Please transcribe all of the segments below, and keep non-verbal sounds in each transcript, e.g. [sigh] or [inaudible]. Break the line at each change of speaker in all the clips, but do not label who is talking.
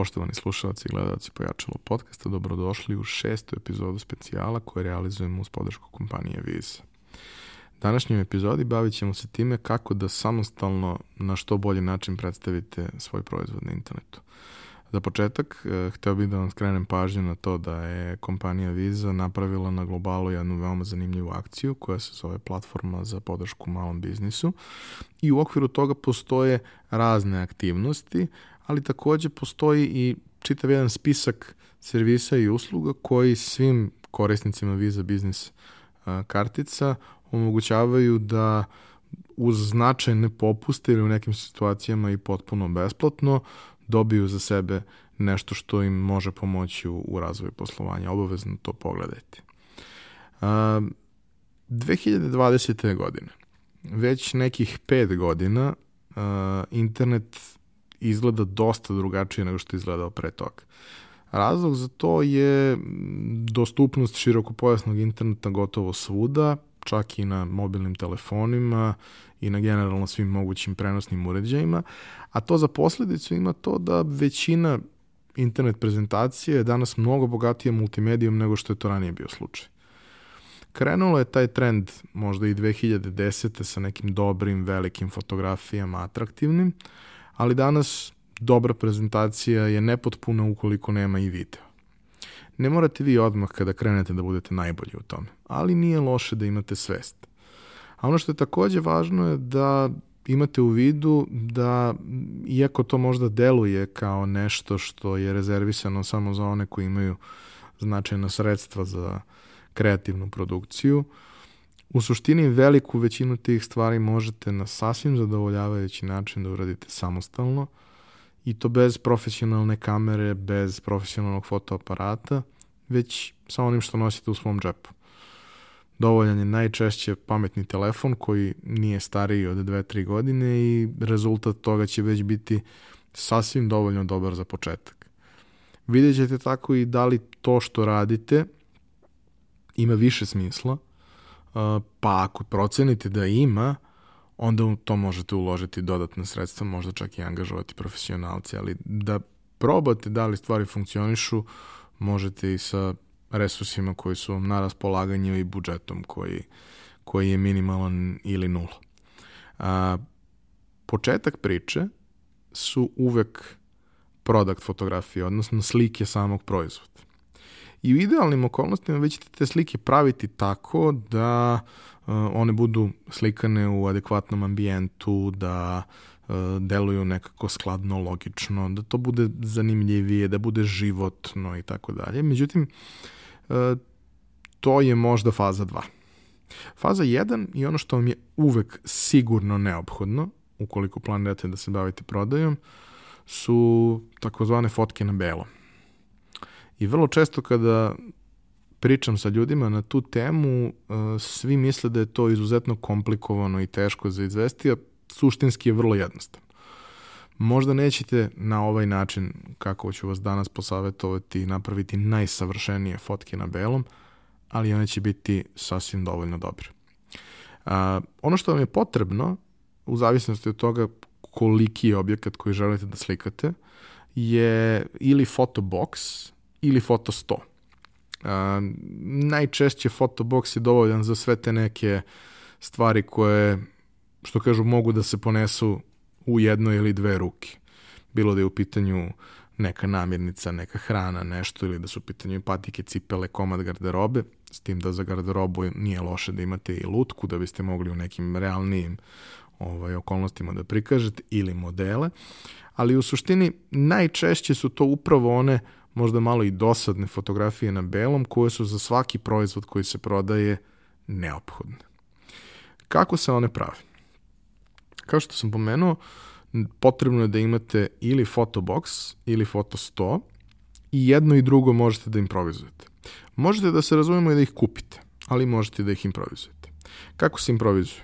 Poštovani slušalci i gledalci Pojačalo podcasta, dobrodošli u šestu epizodu specijala koje realizujemo uz podršku kompanije Visa. Današnjoj epizodi bavit ćemo se time kako da samostalno na što bolji način predstavite svoj proizvod na internetu. Za početak, eh, hteo bih da vam skrenem pažnju na to da je kompanija Visa napravila na globalu jednu veoma zanimljivu akciju koja se zove platforma za podršku malom biznisu i u okviru toga postoje razne aktivnosti, ali takođe postoji i čitav jedan spisak servisa i usluga koji svim korisnicima Visa Business kartica omogućavaju da uz značajne popuste ili u nekim situacijama i potpuno besplatno dobiju za sebe nešto što im može pomoći u, u razvoju poslovanja. Obavezno to pogledajte. Uh, 2020. godine, već nekih pet godina, uh, internet izgleda dosta drugačije nego što je izgledao pre toga. Razlog za to je dostupnost širokopojasnog interneta gotovo svuda, čak i na mobilnim telefonima i na generalno svim mogućim prenosnim uređajima, a to za posledicu ima to da većina internet prezentacije je danas mnogo bogatija multimedijom nego što je to ranije bio slučaj. Krenulo je taj trend možda i 2010. sa nekim dobrim, velikim fotografijama, atraktivnim, ali danas dobra prezentacija je nepotpuna ukoliko nema i video. Ne morate vi odmah kada krenete da budete najbolji u tome, ali nije loše da imate svest. A ono što je takođe važno je da imate u vidu da, iako to možda deluje kao nešto što je rezervisano samo za one koji imaju značajna sredstva za kreativnu produkciju, u suštini veliku većinu tih stvari možete na sasvim zadovoljavajući način da uradite samostalno i to bez profesionalne kamere, bez profesionalnog fotoaparata, već sa onim što nosite u svom džepu. Dovoljan je najčešće pametni telefon koji nije stariji od 2-3 godine i rezultat toga će već biti sasvim dovoljno dobar za početak. Vidjet ćete tako i da li to što radite ima više smisla, pa ako procenite da ima, onda u to možete uložiti dodatne sredstva, možda čak i angažovati profesionalci, ali da probate da li stvari funkcionišu, možete i sa resursima koji su vam na raspolaganju i budžetom koji, koji je minimalan ili nula. A, početak priče su uvek product fotografije, odnosno slike samog proizvoda. I u idealnim okolnostima vi ćete te slike praviti tako da uh, one budu slikane u adekvatnom ambijentu, da uh, deluju nekako skladno, logično, da to bude zanimljivije, da bude životno i tako dalje. Međutim, uh, to je možda faza 2. Faza 1 je ono što vam je uvek sigurno neophodno, ukoliko planirate da se bavite prodajom, su takozvane fotke na belo. I vrlo često kada pričam sa ljudima na tu temu, e, svi misle da je to izuzetno komplikovano i teško za izvesti, a suštinski je vrlo jednostavno. Možda nećete na ovaj način, kako ću vas danas posavetovati, napraviti najsavršenije fotke na belom, ali one će biti sasvim dovoljno dobre. A, ono što vam je potrebno, u zavisnosti od toga koliki je objekat koji želite da slikate, je ili fotobox, ili Foto 100. A, najčešće Fotobox je dovoljan za sve te neke stvari koje, što kažu, mogu da se ponesu u jednoj ili dve ruke. Bilo da je u pitanju neka namirnica, neka hrana, nešto, ili da su u pitanju patike, cipele, komad garderobe, s tim da za garderobu nije loše da imate i lutku, da biste mogli u nekim realnijim ovaj, okolnostima da prikažete, ili modele, ali u suštini najčešće su to upravo one uh, možda malo i dosadne fotografije na belom koje su za svaki proizvod koji se prodaje neophodne. Kako se one prave? Kao što sam pomenuo, potrebno je da imate ili fotobox ili foto 100 i jedno i drugo možete da improvizujete. Možete da se razumemo i da ih kupite, ali možete da ih improvizujete. Kako se improvizuje?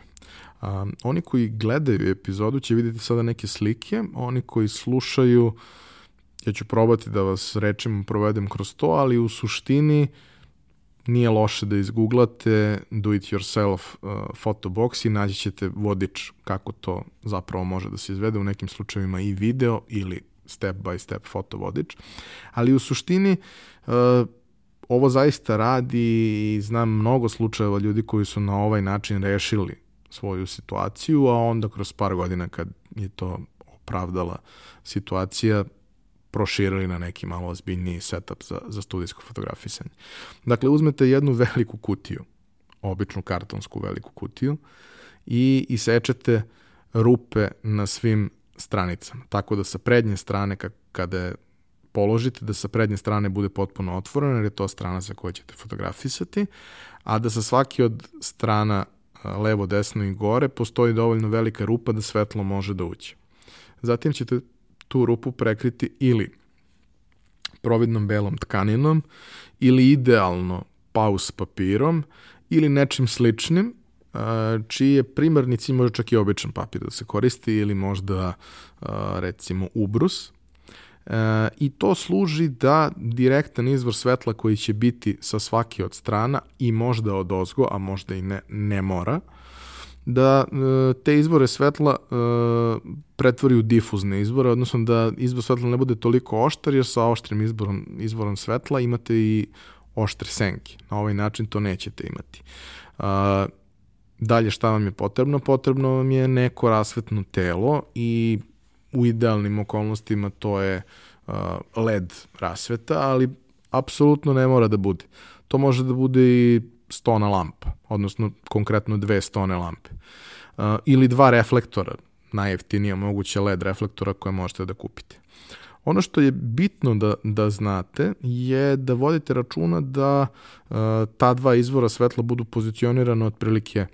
Um, oni koji gledaju epizodu će vidjeti sada neke slike, oni koji slušaju uh, Ja ću probati da vas rečima provedem kroz to, ali u suštini nije loše da izgooglate do it yourself uh, photobox i naći ćete vodič kako to zapravo može da se izvede u nekim slučajevima i video ili step by step fotovodič, ali u suštini uh, ovo zaista radi i znam mnogo slučajeva ljudi koji su na ovaj način rešili svoju situaciju, a onda kroz par godina kad je to opravdala situacija, proširili na neki malo ozbiljniji setup za, za studijsko fotografisanje. Dakle, uzmete jednu veliku kutiju, običnu kartonsku veliku kutiju i isečete rupe na svim stranicama. Tako da sa prednje strane, kada je položite, da sa prednje strane bude potpuno otvorena, jer je to strana sa kojoj ćete fotografisati, a da sa svaki od strana levo, desno i gore postoji dovoljno velika rupa da svetlo može da uđe. Zatim ćete tu rupu prekriti ili providnom belom tkaninom ili idealno paus papirom ili nečim sličnim čiji je primarni cilj možda čak i običan papir da se koristi ili možda recimo ubrus. E, I to služi da direktan izvor svetla koji će biti sa svake od strana i možda od ozgo, a možda i ne, ne mora, da e, te izvore svetla e, pretvori u difuzne izvore, odnosno da izvor svetla ne bude toliko oštar, jer sa oštrim izborom, izvorom svetla imate i oštre senke. Na ovaj način to nećete imati. Dalje šta vam je potrebno? Potrebno vam je neko rasvetno telo i u idealnim okolnostima to je LED rasveta, ali apsolutno ne mora da bude. To može da bude i stona lampa, odnosno konkretno dve stone lampe. Uh, ili dva reflektora, najjeftinija moguće LED reflektora koje možete da kupite. Ono što je bitno da, da znate je da vodite računa da uh, ta dva izvora svetla budu pozicionirana otprilike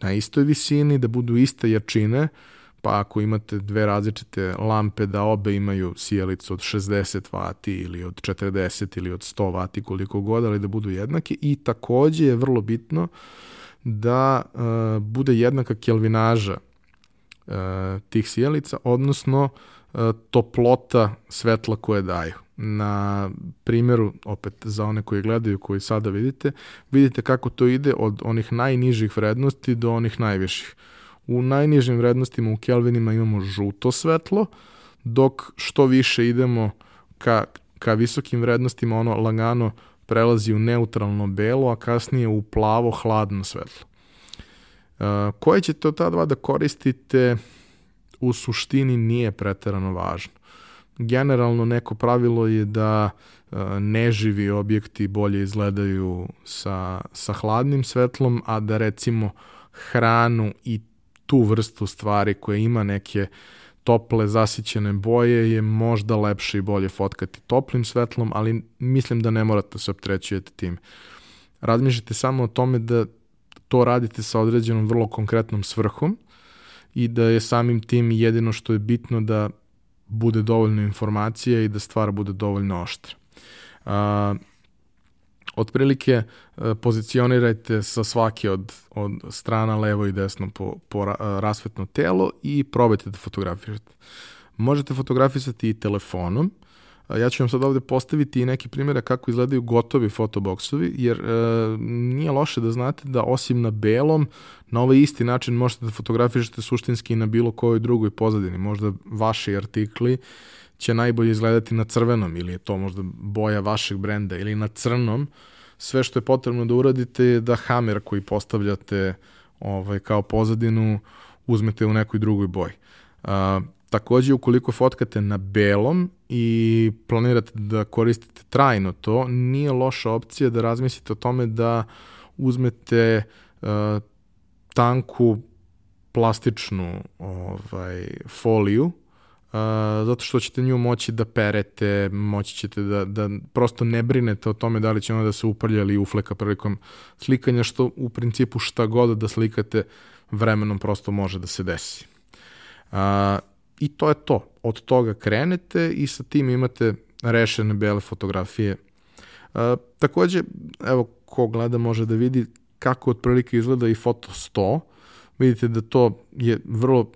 na istoj visini, da budu iste jačine, pa ako imate dve različite lampe da obe imaju sijalicu od 60 W ili od 40 ili od 100 W koliko god, ali da budu jednake i takođe je vrlo bitno da uh, bude jednaka kelvinaža uh, tih sijalica, odnosno uh, toplota svetla koje daju. Na primjeru, opet za one koji gledaju, koji sada vidite, vidite kako to ide od onih najnižih vrednosti do onih najviših. U najnižim vrednostima u Kelvinima imamo žuto svetlo, dok što više idemo ka, ka visokim vrednostima, ono lagano prelazi u neutralno belo, a kasnije u plavo hladno svetlo. Uh, koje ćete od ta dva da koristite u suštini nije preterano važno. Generalno neko pravilo je da uh, neživi objekti bolje izgledaju sa, sa hladnim svetlom, a da recimo hranu i tu vrstu stvari koja ima neke tople, zasićene boje je možda lepše i bolje fotkati toplim svetlom, ali mislim da ne morate da se optrećujete tim. Razmišljate samo o tome da to radite sa određenom vrlo konkretnom svrhom i da je samim tim jedino što je bitno da bude dovoljno informacija i da stvar bude dovoljno oštra. Otprilike e, pozicionirajte sa svake od, od strana levo i desno po, po e, rasvetno telo i probajte da fotografirate. Možete fotografisati i telefonom. E, ja ću vam sad ovde postaviti i neki primjera kako izgledaju gotovi fotoboksovi, jer e, nije loše da znate da osim na belom, na ovaj isti način možete da fotografišete suštinski i na bilo kojoj drugoj pozadini. Možda vaši artikli će najbolje izgledati na crvenom ili je to možda boja vašeg brenda ili na crnom, sve što je potrebno da uradite je da hamer koji postavljate ovaj, kao pozadinu uzmete u nekoj drugoj boji. A, takođe, ukoliko fotkate na belom i planirate da koristite trajno to, nije loša opcija da razmislite o tome da uzmete a, tanku plastičnu ovaj, foliju zato što ćete nju moći da perete, moći ćete da, da prosto ne brinete o tome da li će ona da se uprlja ili ufleka prilikom slikanja, što u principu šta god da slikate vremenom prosto može da se desi. Uh, I to je to. Od toga krenete i sa tim imate rešene bele fotografije. Uh, takođe, evo, ko gleda može da vidi kako otprilike izgleda i foto 100. Vidite da to je vrlo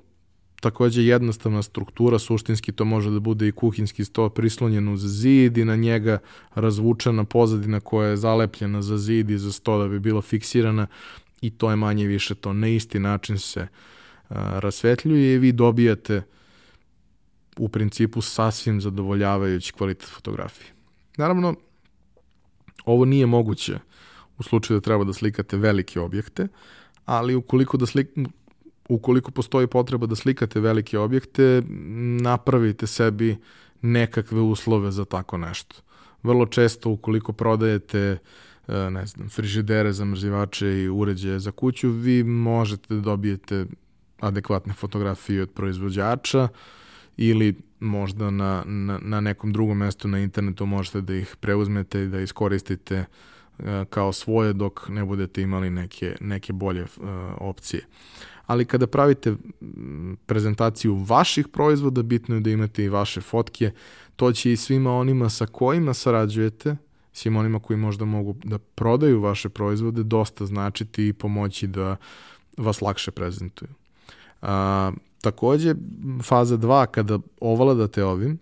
takođe jednostavna struktura, suštinski to može da bude i kuhinski sto prislonjen uz zid i na njega razvučena pozadina koja je zalepljena za zid i za sto da bi bila fiksirana i to je manje više to. Na isti način se a, rasvetljuje i vi dobijate u principu sasvim zadovoljavajući kvalitet fotografije. Naravno, ovo nije moguće u slučaju da treba da slikate velike objekte, ali ukoliko, da slik, ukoliko postoji potreba da slikate velike objekte, napravite sebi nekakve uslove za tako nešto. Vrlo često ukoliko prodajete e, ne znam, frižidere, zamrzivače i uređaje za kuću, vi možete da dobijete adekvatne fotografije od proizvođača ili možda na, na, na nekom drugom mestu na internetu možete da ih preuzmete i da iskoristite uh, kao svoje dok ne budete imali neke, neke bolje uh, opcije. Ali kada pravite prezentaciju vaših proizvoda, bitno je da imate i vaše fotke. To će i svima onima sa kojima sarađujete, svima onima koji možda mogu da prodaju vaše proizvode, dosta značiti i pomoći da vas lakše prezentuju. A, takođe, faza 2, kada ovladate ovim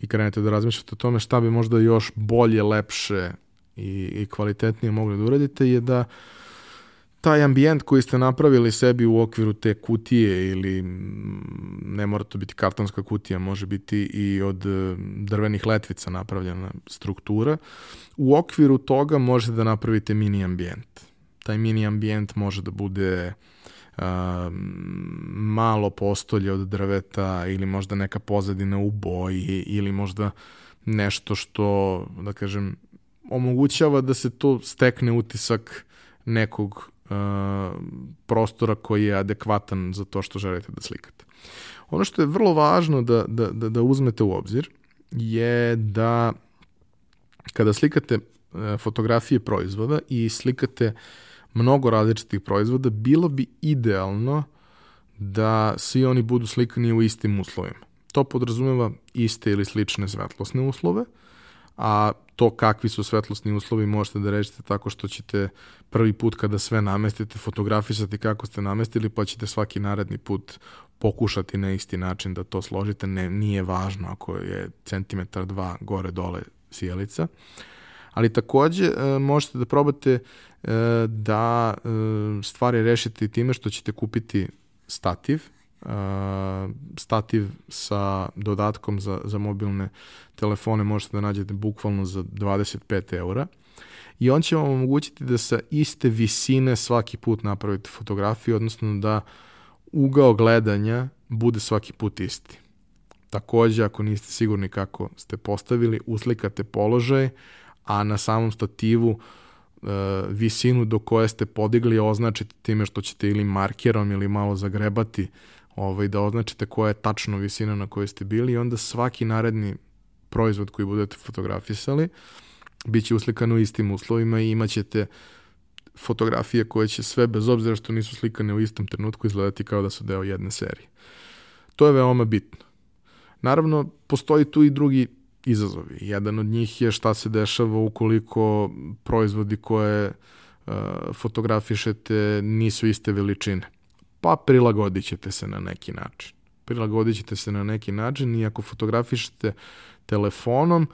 i krenete da razmišljate o tome šta bi možda još bolje, lepše i, i kvalitetnije mogli da uradite, je da taj ambijent koji ste napravili sebi u okviru te kutije ili ne mora to biti kartonska kutija, može biti i od e, drvenih letvica napravljena struktura, u okviru toga možete da napravite mini ambijent. Taj mini ambijent može da bude uh, malo postolje od drveta ili možda neka pozadina u boji ili možda nešto što, da kažem, omogućava da se to stekne utisak nekog prostora koji je adekvatan za to što želite da slikate. Ono što je vrlo važno da, da, da, da uzmete u obzir je da kada slikate fotografije proizvoda i slikate uh, mnogo različitih proizvoda, bilo bi idealno da svi oni budu slikani u istim uslovima. To podrazumeva iste ili slične svetlosne uslove, a to kakvi su svetlosni uslovi možete da rešite tako što ćete prvi put kada sve namestite fotografisati kako ste namestili pa ćete svaki naredni put pokušati na isti način da to složite. Ne, nije važno ako je centimetar dva gore dole sjelica. Ali takođe e, možete da probate E, da e, stvari rešite time što ćete kupiti stativ, stativ sa dodatkom za, za mobilne telefone možete da nađete bukvalno za 25 eura i on će vam omogućiti da sa iste visine svaki put napravite fotografiju, odnosno da ugao gledanja bude svaki put isti. Takođe, ako niste sigurni kako ste postavili, uslikate položaj, a na samom stativu E, visinu do koje ste podigli označite time što ćete ili markerom ili malo zagrebati ovaj, da označite koja je tačno visina na kojoj ste bili i onda svaki naredni proizvod koji budete fotografisali bit će uslikan u istim uslovima i imaćete fotografije koje će sve, bez obzira što nisu slikane u istom trenutku, izgledati kao da su deo jedne serije. To je veoma bitno. Naravno, postoji tu i drugi izazovi. Jedan od njih je šta se dešava ukoliko proizvodi koje uh, fotografišete nisu iste veličine. Pa prilagodit ćete se na neki način. Prilagodit ćete se na neki način i ako fotografišete telefonom,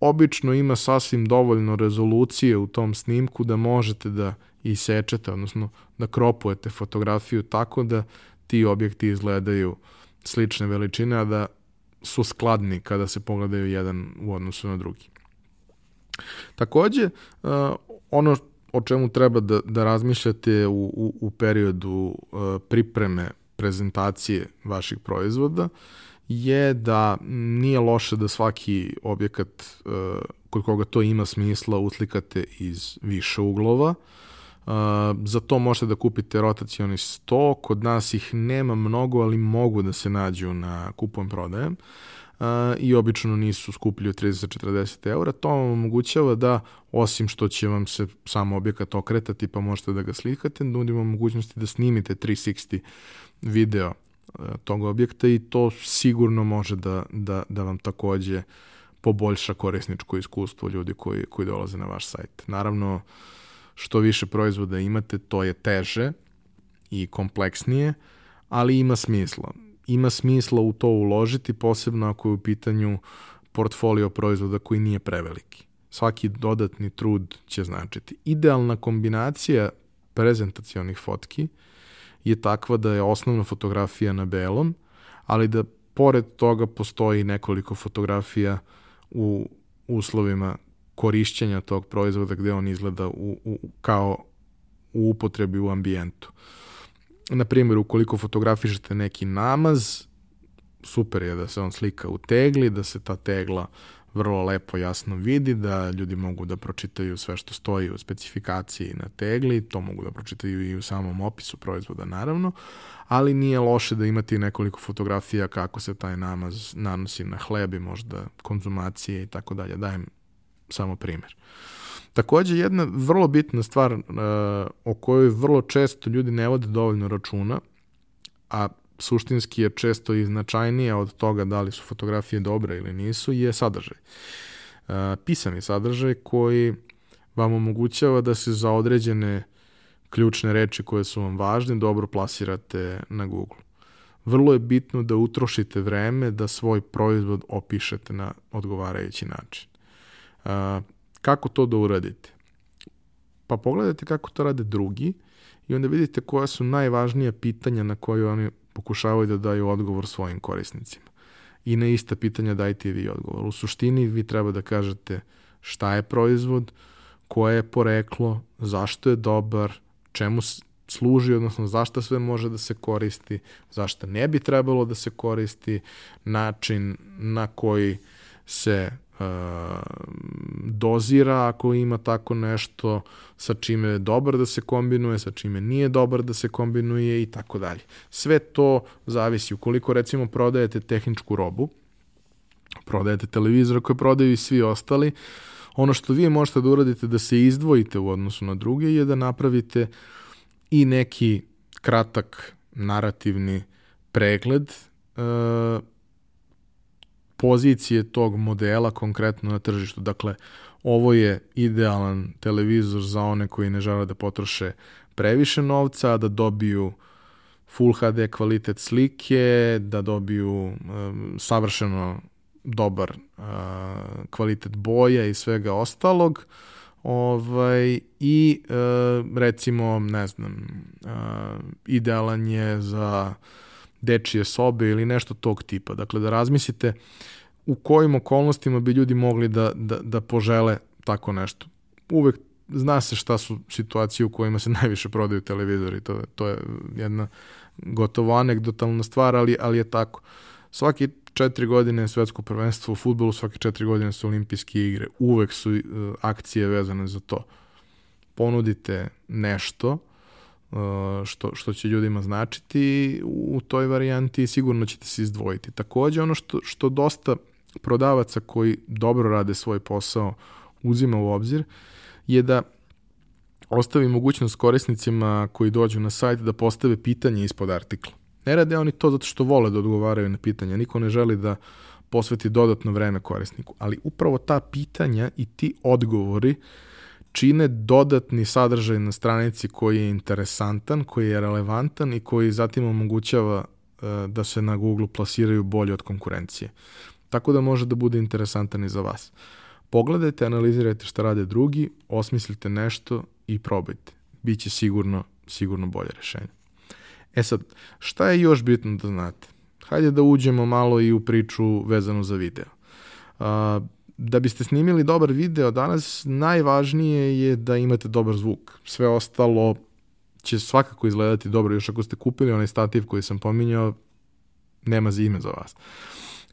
obično ima sasvim dovoljno rezolucije u tom snimku da možete da isečete, odnosno da kropujete fotografiju tako da ti objekti izgledaju slične veličine, a da su skladni kada se pogledaju jedan u odnosu na drugi. Takođe, ono o čemu treba da, da razmišljate u, u, u periodu uh, pripreme prezentacije vaših proizvoda je da nije loše da svaki objekat uh, kod koga to ima smisla uslikate iz više uglova, uh, za to možete da kupite rotacioni sto, kod nas ih nema mnogo, ali mogu da se nađu na kupujem prodajem uh, i obično nisu skuplji od 30-40 eura. To vam omogućava da, osim što će vam se samo objekat okretati pa možete da ga slikate, nudimo mogućnosti da snimite 360 video tog objekta i to sigurno može da, da, da vam takođe poboljša korisničko iskustvo ljudi koji, koji dolaze na vaš sajt. Naravno, što više proizvoda imate, to je teže i kompleksnije, ali ima smisla. Ima smisla u to uložiti, posebno ako je u pitanju portfolio proizvoda koji nije preveliki. Svaki dodatni trud će značiti. Idealna kombinacija prezentacionih fotki je takva da je osnovna fotografija na belom, ali da pored toga postoji nekoliko fotografija u uslovima korišćenja tog proizvoda gde on izgleda u, u, kao u upotrebi u ambijentu. Na primjer, ukoliko fotografišete neki namaz, super je da se on slika u tegli, da se ta tegla vrlo lepo jasno vidi, da ljudi mogu da pročitaju sve što stoji u specifikaciji na tegli, to mogu da pročitaju i u samom opisu proizvoda naravno, ali nije loše da imate nekoliko fotografija kako se taj namaz nanosi na hleb i možda konzumacije i tako dalje. Dajem samo primer. Takođe, jedna vrlo bitna stvar uh, o kojoj vrlo često ljudi ne vode dovoljno računa, a suštinski je često i značajnije od toga da li su fotografije dobre ili nisu, je sadržaj. Uh, pisani sadržaj koji vam omogućava da se za određene ključne reči koje su vam važne dobro plasirate na Google. Vrlo je bitno da utrošite vreme da svoj proizvod opišete na odgovarajući način. Uh, kako to da uradite? Pa pogledajte kako to rade drugi i onda vidite koja su najvažnija pitanja na koje oni pokušavaju da daju odgovor svojim korisnicima. I na ista pitanja dajte i vi odgovor. U suštini vi treba da kažete šta je proizvod, koje je poreklo, zašto je dobar, čemu služi, odnosno zašto sve može da se koristi, zašto ne bi trebalo da se koristi, način na koji se dozira ako ima tako nešto sa čime je dobar da se kombinuje, sa čime nije dobar da se kombinuje i tako dalje. Sve to zavisi. Ukoliko recimo prodajete tehničku robu, prodajete televizor koje prodaju i svi ostali, ono što vi možete da uradite da se izdvojite u odnosu na druge je da napravite i neki kratak narativni pregled uh, pozicije tog modela konkretno na tržištu. Dakle, ovo je idealan televizor za one koji ne žele da potroše previše novca, da dobiju Full HD kvalitet slike, da dobiju um, savršeno dobar uh, kvalitet boja i svega ostalog. Ovaj, I uh, recimo, ne znam, uh, idealan je za dečije sobe ili nešto tog tipa. Dakle, da razmislite u kojim okolnostima bi ljudi mogli da, da, da požele tako nešto. Uvek zna se šta su situacije u kojima se [laughs] najviše prodaju televizori, to, to je jedna gotovo anegdotalna stvar, ali, ali je tako. Svaki četiri godine svetsko prvenstvo u futbolu, svake četiri godine su olimpijske igre. Uvek su uh, akcije vezane za to. Ponudite nešto, što, što će ljudima značiti u toj varijanti sigurno ćete se izdvojiti. Takođe ono što, što dosta prodavaca koji dobro rade svoj posao uzima u obzir je da ostavi mogućnost korisnicima koji dođu na sajt da postave pitanje ispod artikla. Ne rade oni to zato što vole da odgovaraju na pitanja. Niko ne želi da posveti dodatno vreme korisniku, ali upravo ta pitanja i ti odgovori uh, čine dodatni sadržaj na stranici koji je interesantan, koji je relevantan i koji zatim omogućava e, da se na Google plasiraju bolje od konkurencije. Tako da može da bude interesantan i za vas. Pogledajte, analizirajte šta rade drugi, osmislite nešto i probajte. Biće sigurno, sigurno bolje rešenje. E sad, šta je još bitno da znate? Hajde da uđemo malo i u priču vezanu za video. Uh, da biste snimili dobar video danas, najvažnije je da imate dobar zvuk. Sve ostalo će svakako izgledati dobro, još ako ste kupili onaj stativ koji sam pominjao, nema zime za vas.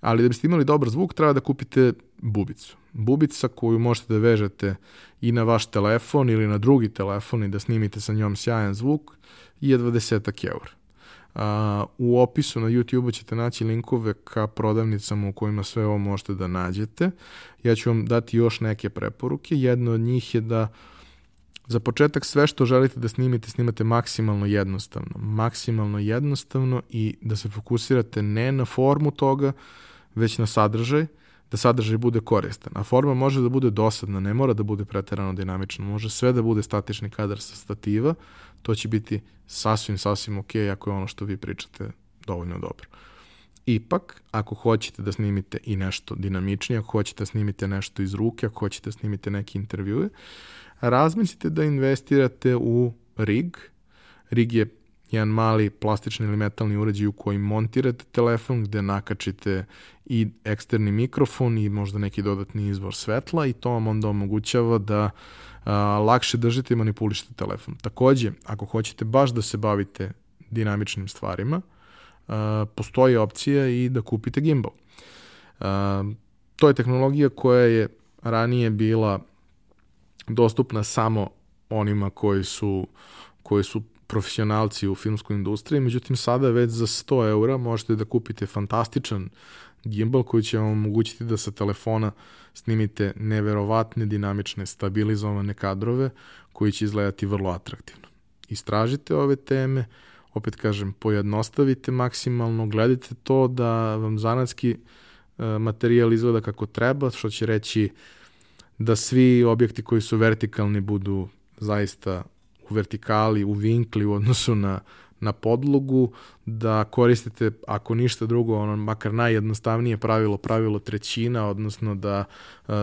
Ali da biste imali dobar zvuk, treba da kupite bubicu. Bubica koju možete da vežete i na vaš telefon ili na drugi telefon i da snimite sa njom sjajan zvuk je 20 eura. U opisu na YouTube-u ćete naći linkove ka prodavnicama u kojima sve ovo možete da nađete. Ja ću vam dati još neke preporuke. Jedna od njih je da za početak sve što želite da snimite, snimate maksimalno jednostavno. Maksimalno jednostavno i da se fokusirate ne na formu toga, već na sadržaj, da sadržaj bude koristan. A forma može da bude dosadna, ne mora da bude preterano dinamična, može sve da bude statični kadar sa stativa, to će biti sasvim, sasvim ok ako je ono što vi pričate dovoljno dobro. Ipak, ako hoćete da snimite i nešto dinamičnije, ako hoćete da snimite nešto iz ruke, ako hoćete da snimite neke intervjue, razmislite da investirate u rig. Rig je jedan mali plastični ili metalni uređaj u koji montirate telefon, gde nakačite i eksterni mikrofon i možda neki dodatni izvor svetla i to vam onda omogućava da a, lakše držite i manipulišete telefon. Takođe, ako hoćete baš da se bavite dinamičnim stvarima, postoji opcija i da kupite gimbal. To je tehnologija koja je ranije bila dostupna samo onima koji su, koji su profesionalci u filmskoj industriji, međutim sada već za 100 eura možete da kupite fantastičan gimbal koji će vam omogućiti da sa telefona snimite neverovatne, dinamične, stabilizovane kadrove koji će izgledati vrlo atraktivno. Istražite ove teme, opet kažem, pojednostavite maksimalno, gledajte to da vam zanatski e, materijal izgleda kako treba, što će reći da svi objekti koji su vertikalni budu zaista u vertikali, u vinkli u odnosu na, na podlogu, da koristite, ako ništa drugo, ono, makar najjednostavnije pravilo, pravilo trećina, odnosno da uh,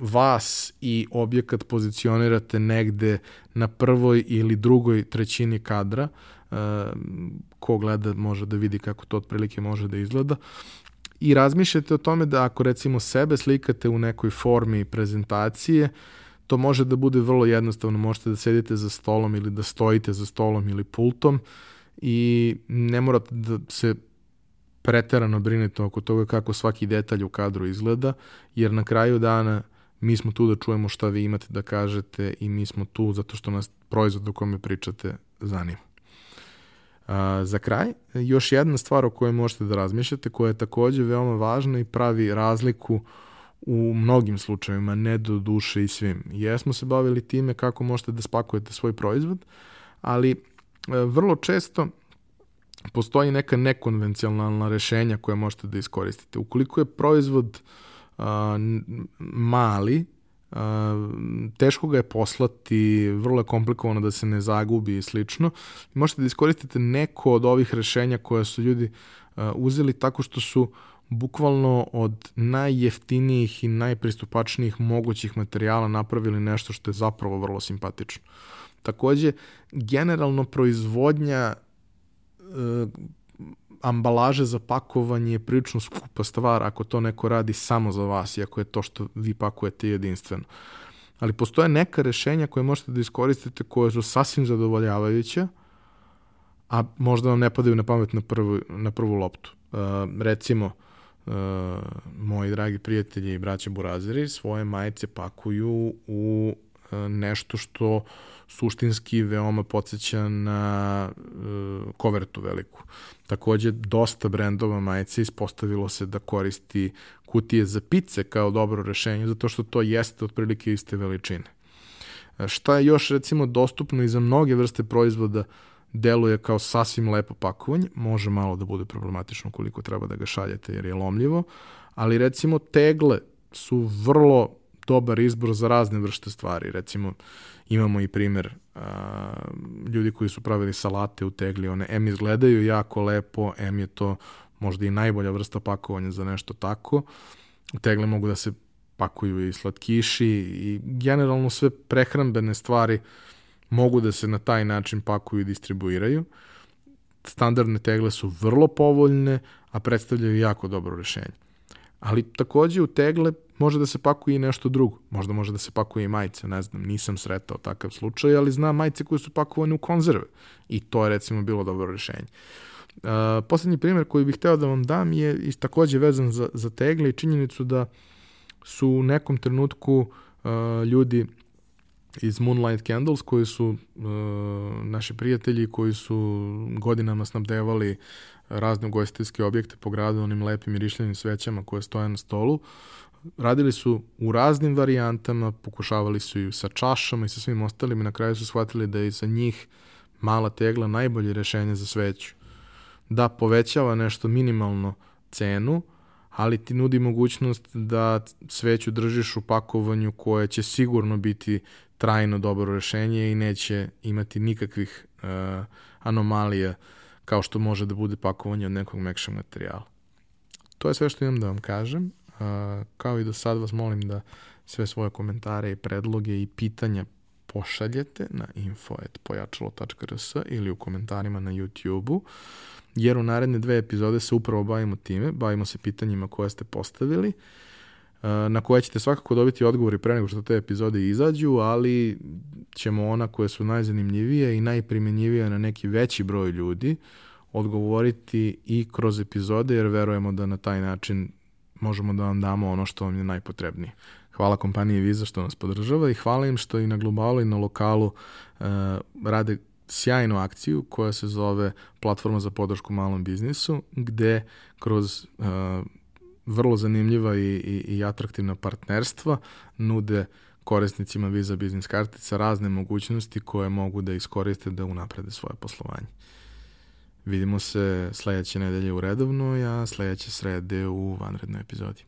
vas i objekat pozicionirate negde na prvoj ili drugoj trećini kadra, uh, ko gleda može da vidi kako to otprilike može da izgleda. I razmišljate o tome da ako recimo sebe slikate u nekoj formi prezentacije, uh, To može da bude vrlo jednostavno, možete da sedite za stolom ili da stojite za stolom ili pultom i ne morate da se preterano brinete oko toga kako svaki detalj u kadru izgleda, jer na kraju dana mi smo tu da čujemo šta vi imate da kažete i mi smo tu zato što nas proizvod o kome pričate zanima. A, za kraj, još jedna stvar o kojoj možete da razmišljate, koja je takođe veoma važna i pravi razliku uh, u mnogim slučajevima, ne do duše i svim. Jesmo se bavili time kako možete da spakujete svoj proizvod, ali e, vrlo često postoji neka nekonvencionalna rešenja koje možete da iskoristite. Ukoliko je proizvod a, mali, a, teško ga je poslati, vrlo je komplikovano da se ne zagubi i slično. Možete da iskoristite neko od ovih rešenja koje su ljudi a, uzeli tako što su bukvalno od najjeftinijih i najpristupačnijih mogućih materijala napravili nešto što je zapravo vrlo simpatično. Takođe, generalno proizvodnja e, ambalaže za pakovanje je prilično skupa stvar ako to neko radi samo za vas i ako je to što vi pakujete jedinstveno. Ali postoje neka rešenja koje možete da iskoristite koje su sasvim zadovoljavajuće, a možda vam ne padaju na pamet na prvu, na prvu loptu. Uh, recimo, uh, moji dragi prijatelji i braća Burazeri svoje majice pakuju u uh, nešto što suštinski veoma podsjeća na uh, kovertu veliku. Takođe, dosta brendova majice ispostavilo se da koristi kutije za pice kao dobro rešenje, zato što to jeste otprilike iste veličine. Šta je još recimo dostupno i za mnoge vrste proizvoda uh, deluje kao sasvim lepo pakovanje, može malo da bude problematično koliko treba da ga šaljete jer je lomljivo, ali recimo tegle su vrlo dobar izbor za razne vrste stvari. Recimo, imamo i primer a, ljudi koji su pravili salate u tegli, one M izgledaju jako lepo, M je to možda i najbolja vrsta pakovanja za nešto tako. Tegle mogu da se pakuju i slatkiši i generalno sve prehrambene stvari uh, mogu da se na taj način pakuju i distribuiraju. Standardne tegle su vrlo povoljne, a predstavljaju jako dobro rešenje. Ali takođe u tegle može da se pakuje i nešto drugo. Možda može da se pakuje i majice, ne znam, nisam sretao takav slučaj, ali znam majice koje su pakovane u konzerve. I to je recimo bilo dobro rešenje. Uh, poslednji primer koji bih hteo da vam dam je i takođe vezan za, za tegle i činjenicu da su u nekom trenutku uh, ljudi iz Moonlight Candles koji su uh, naši prijatelji koji su godinama snabdevali razne ugostiteljske objekte po gradu onim lepim i rišljenim svećama koje stoje na stolu. Radili su u raznim varijantama, pokušavali su i sa čašama i sa svim ostalim i na kraju su shvatili da je za njih mala tegla najbolje rešenje za sveću. Da povećava nešto minimalno cenu, ali ti nudi mogućnost da sveću držiš u pakovanju koje će sigurno biti trajno dobro rešenje i neće imati nikakvih uh, anomalija kao što može da bude pakovanje od nekog mekšeg materijala. To je sve što imam da vam kažem. Uh, kao i do sad vas molim da sve svoje komentare i predloge i pitanja pošaljete na info.pojačalo.rs ili u komentarima na YouTube-u, jer u naredne dve epizode se upravo bavimo time, bavimo se pitanjima koje ste postavili, na koje ćete svakako dobiti odgovori pre nego što te epizode izađu, ali ćemo ona koje su najzanimljivije i najprimenjivije na neki veći broj ljudi odgovoriti i kroz epizode, jer verujemo da na taj način možemo da vam damo ono što vam je najpotrebnije. Hvala kompaniji Visa što nas podržava i hvala im što i na globalu i na lokalu uh, rade sjajnu akciju koja se zove Platforma za podršku malom biznisu, gde kroz uh, vrlo zanimljiva i, i, i atraktivna partnerstva nude korisnicima Visa Business kartica razne mogućnosti koje mogu da iskoriste da unaprede svoje poslovanje. Vidimo se sledeće nedelje u redovnoj, a sledeće srede u vanrednoj epizodi.